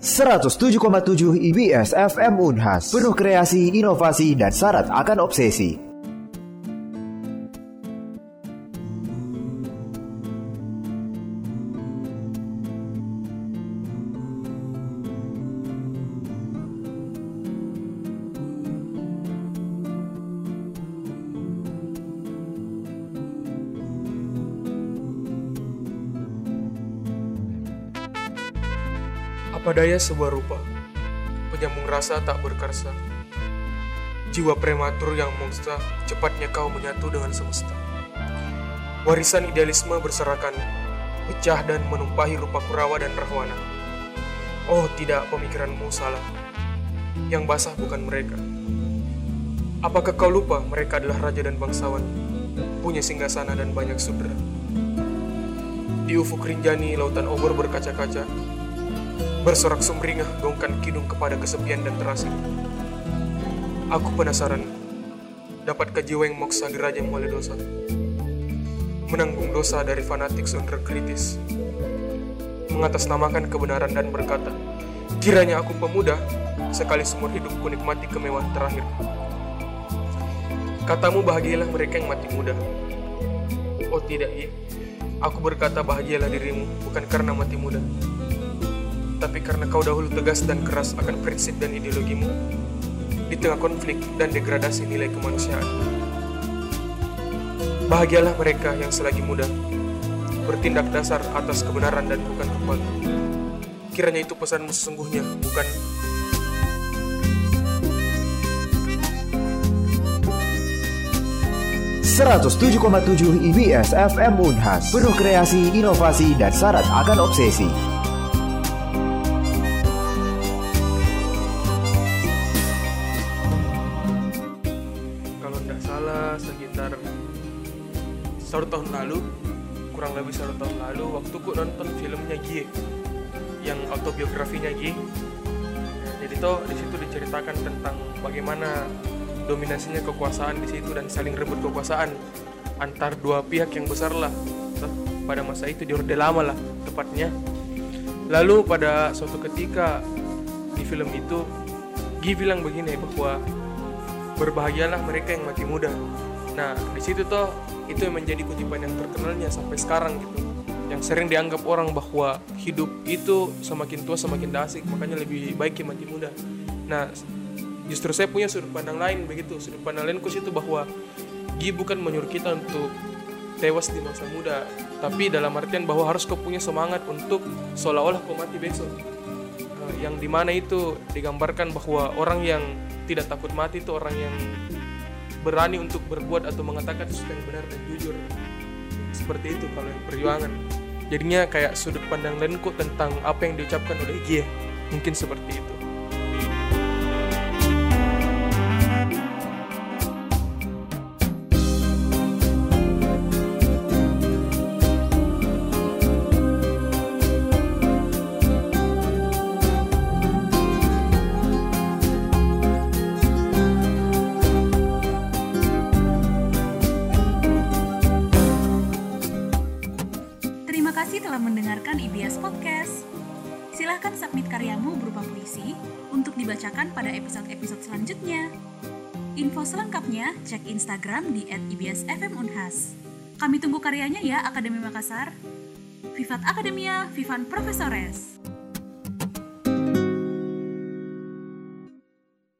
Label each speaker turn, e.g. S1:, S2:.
S1: 107,7 IBS FM Unhas. Penuh kreasi, inovasi, dan syarat akan obsesi
S2: Apa daya sebuah rupa, penyambung rasa tak berkarsa. Jiwa prematur yang monster, cepatnya kau menyatu dengan semesta. Warisan idealisme berserakan, pecah dan menumpahi rupa kurawa dan rahwana. Oh tidak, pemikiranmu salah. Yang basah bukan mereka. Apakah kau lupa mereka adalah raja dan bangsawan, punya singgasana dan banyak sudra? Di ufuk rinjani lautan obor berkaca-kaca, Bersorak sumringah gongkan kidung kepada kesepian dan terasing. Aku penasaran, dapatkah jiwa yang moksa geraja mulai dosa? Menanggung dosa dari fanatik sundra kritis. Mengatasnamakan kebenaran dan berkata, kiranya aku pemuda, sekali seumur hidupku nikmati kemewahan terakhir. Katamu bahagialah mereka yang mati muda. Oh tidak, iya. Aku berkata bahagialah dirimu, bukan karena mati muda tapi karena kau dahulu tegas dan keras akan prinsip dan ideologimu di tengah konflik dan degradasi nilai kemanusiaan. Bahagialah mereka yang selagi muda bertindak dasar atas kebenaran dan bukan kekuatan. Kiranya itu pesanmu sesungguhnya, bukan
S1: ...107,7 IBS FM Unhas Penuh kreasi, inovasi, dan syarat akan obsesi
S2: satu tahun lalu kurang lebih satu tahun lalu waktu ku nonton filmnya Gie yang autobiografinya Gie jadi toh di situ diceritakan tentang bagaimana dominasinya kekuasaan di situ dan saling rebut kekuasaan antar dua pihak yang besar lah. Pada masa itu di Orde Lama lah tepatnya. Lalu pada suatu ketika di film itu Gie bilang begini bahwa berbahagialah mereka yang mati muda. Nah di situ toh itu yang menjadi kutipan yang terkenalnya sampai sekarang gitu. Yang sering dianggap orang bahwa hidup itu semakin tua semakin dasik makanya lebih baik yang mati muda. Nah justru saya punya sudut pandang lain begitu. Sudut pandang lainku itu bahwa Gi bukan menyuruh kita untuk tewas di masa muda tapi dalam artian bahwa harus kau punya semangat untuk seolah-olah kau mati besok yang di mana itu digambarkan bahwa orang yang tidak takut mati itu orang yang berani untuk berbuat atau mengatakan sesuatu yang benar dan jujur. Seperti itu kalau yang perjuangan. Jadinya kayak sudut pandang lainku tentang apa yang diucapkan oleh Gie mungkin seperti itu
S3: telah mendengarkan IBS Podcast. Silahkan submit karyamu berupa puisi untuk dibacakan pada episode-episode selanjutnya. Info selengkapnya cek Instagram di @ibsfmunhas. Kami tunggu karyanya ya Akademi Makassar. Vivat Akademia, Vivan Profesores.